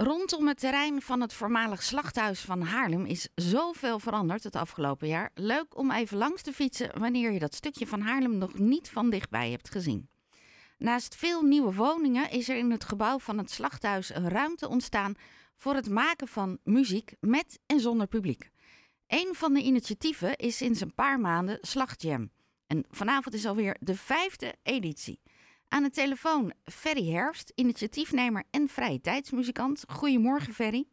Rondom het terrein van het voormalig slachthuis van Haarlem is zoveel veranderd het afgelopen jaar. Leuk om even langs te fietsen wanneer je dat stukje van Haarlem nog niet van dichtbij hebt gezien. Naast veel nieuwe woningen is er in het gebouw van het slachthuis een ruimte ontstaan voor het maken van muziek met en zonder publiek. Een van de initiatieven is sinds een paar maanden Slagjam. En vanavond is alweer de vijfde editie. Aan de telefoon Ferry Herfst, initiatiefnemer en vrije tijdsmuzikant. Goedemorgen Ferry.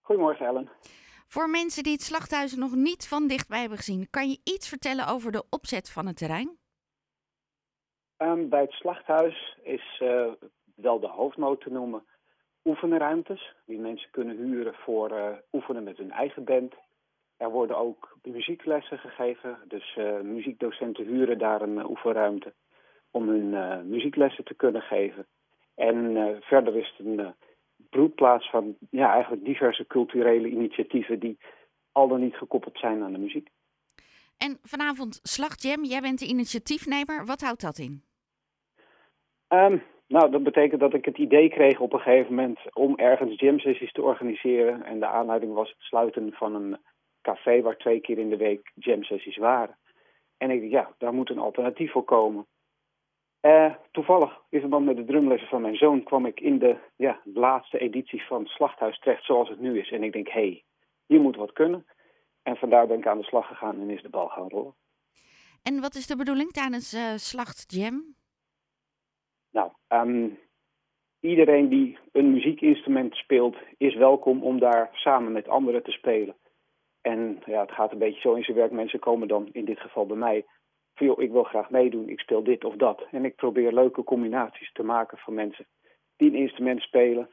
Goedemorgen Ellen. Voor mensen die het slachthuis nog niet van dichtbij hebben gezien, kan je iets vertellen over de opzet van het terrein? Um, bij het slachthuis is uh, wel de hoofdmoot te noemen oefenruimtes die mensen kunnen huren voor uh, oefenen met hun eigen band. Er worden ook muzieklessen gegeven, dus uh, muziekdocenten huren daar een oefenruimte om hun uh, muzieklessen te kunnen geven. En uh, verder is het een uh, broedplaats van ja, eigenlijk diverse culturele initiatieven die al dan niet gekoppeld zijn aan de muziek. En vanavond Slagjam, jij bent de initiatiefnemer. Wat houdt dat in? Um, nou, dat betekent dat ik het idee kreeg op een gegeven moment om ergens jam sessies te organiseren. En de aanleiding was het sluiten van een café waar twee keer in de week jam sessies waren. En ik dacht, ja, daar moet een alternatief voor komen. Uh, toevallig in verband met de drumlessen van mijn zoon kwam ik in de ja, laatste editie van Slachthuis terecht zoals het nu is. En ik denk, hé, hey, hier moet wat kunnen. En vandaar ben ik aan de slag gegaan en is de bal gaan rollen. En wat is de bedoeling tijdens uh, Slacht Jam? Nou, um, iedereen die een muziekinstrument speelt is welkom om daar samen met anderen te spelen. En ja, het gaat een beetje zo in zijn werk. Mensen komen dan in dit geval bij mij van ik wil graag meedoen, ik speel dit of dat. En ik probeer leuke combinaties te maken van mensen die een instrument spelen.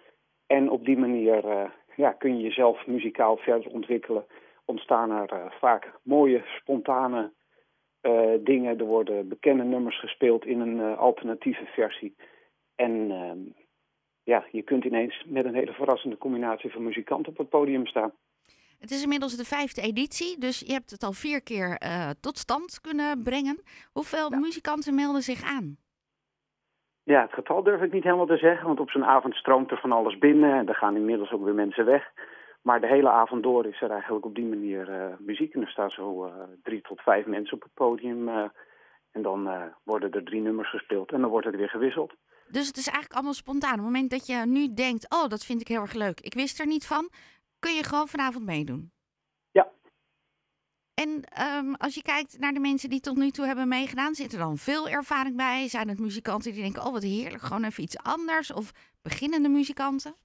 En op die manier uh, ja, kun je jezelf muzikaal verder ontwikkelen. Ontstaan er uh, vaak mooie, spontane uh, dingen. Er worden bekende nummers gespeeld in een alternatieve versie. En ehm, ja, je kunt ineens met een hele verrassende combinatie van muzikanten op het podium staan. Het is inmiddels de vijfde editie, dus je hebt het al vier keer uh, tot stand kunnen brengen. Hoeveel ja. muzikanten melden zich aan? Ja, het getal durf ik niet helemaal te zeggen, want op zo'n avond stroomt er van alles binnen en er gaan inmiddels ook weer mensen weg. Maar de hele avond door is er eigenlijk op die manier uh, muziek en er staan zo uh, drie tot vijf mensen op het podium. en dan worden er drie nummers gespeeld en dan wordt het weer gewisseld. Dus het is eigenlijk allemaal spontaan. Op het moment dat je nu denkt, oh, dat vind ik heel erg leuk. Ik wist er niet van, kun je gewoon vanavond meedoen. Ja. En um, als je kijkt naar de mensen die tot nu toe hebben meegedaan, zit er dan veel ervaring bij? Zijn het muzikanten die denken, oh wat heerlijk, gewoon even iets anders? Of beginnende muzikanten?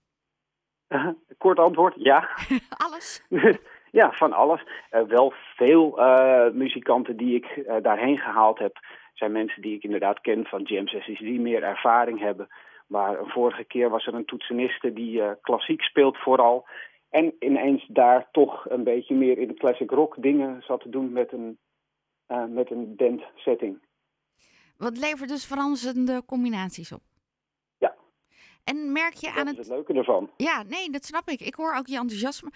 Uh, kort antwoord, ja. alles? ja, van alles. Uh, wel veel uh, muzikanten die ik daarheen gehaald heb, zijn mensen die ik inderdaad ken van jam sessies, die meer ervaring hebben. Maar een vorige keer was er een toetseniste die klassiek speelt vooral. En ineens daar toch een beetje meer in de classic rock dingen zat te doen met een, uh, met een band setting. Wat levert dus veranderende combinaties op? Ja. En merk je dat aan het... het... het leuke ervan. Ja, nee, dat snap ik. Ik hoor ook je enthousiasme.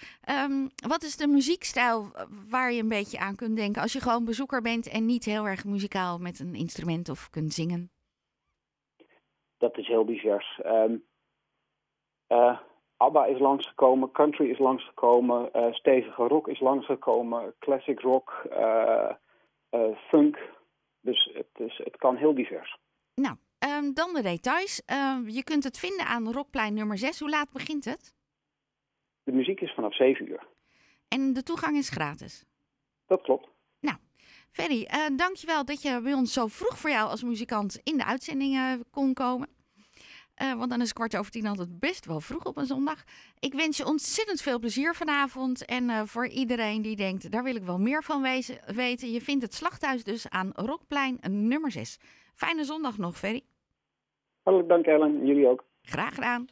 Um, wat is de muziekstijl waar je een beetje aan kunt denken als je gewoon bezoeker bent en niet heel erg muzikaal met een instrument of kunt zingen? Dat is heel divers. Um, uh, ABBA is langsgekomen, country is langsgekomen, uh, stevige rock is langsgekomen, classic rock, uh, uh, funk. Dus het, is, het kan heel divers. Nou, um, dan de details. Uh, je kunt het vinden aan Rockplein nummer 6. Hoe laat begint het? De muziek is vanaf 7 uur. En de toegang is gratis? Dat klopt. Nou, Ferry, dankjewel dat je bij ons zo vroeg voor jou als muzikant in de uitzending kon komen. Uh, want dan is kwart over tien altijd best wel vroeg op een zondag. Ik wens je ontzettend veel plezier vanavond. En uh, voor iedereen die denkt, daar wil ik wel meer van wezen, weten. Je vindt het slachthuis dus aan Rockplein nummer 6. Fijne zondag nog, Ferry. Hartelijk dank, Ellen. Jullie ook. Graag gedaan.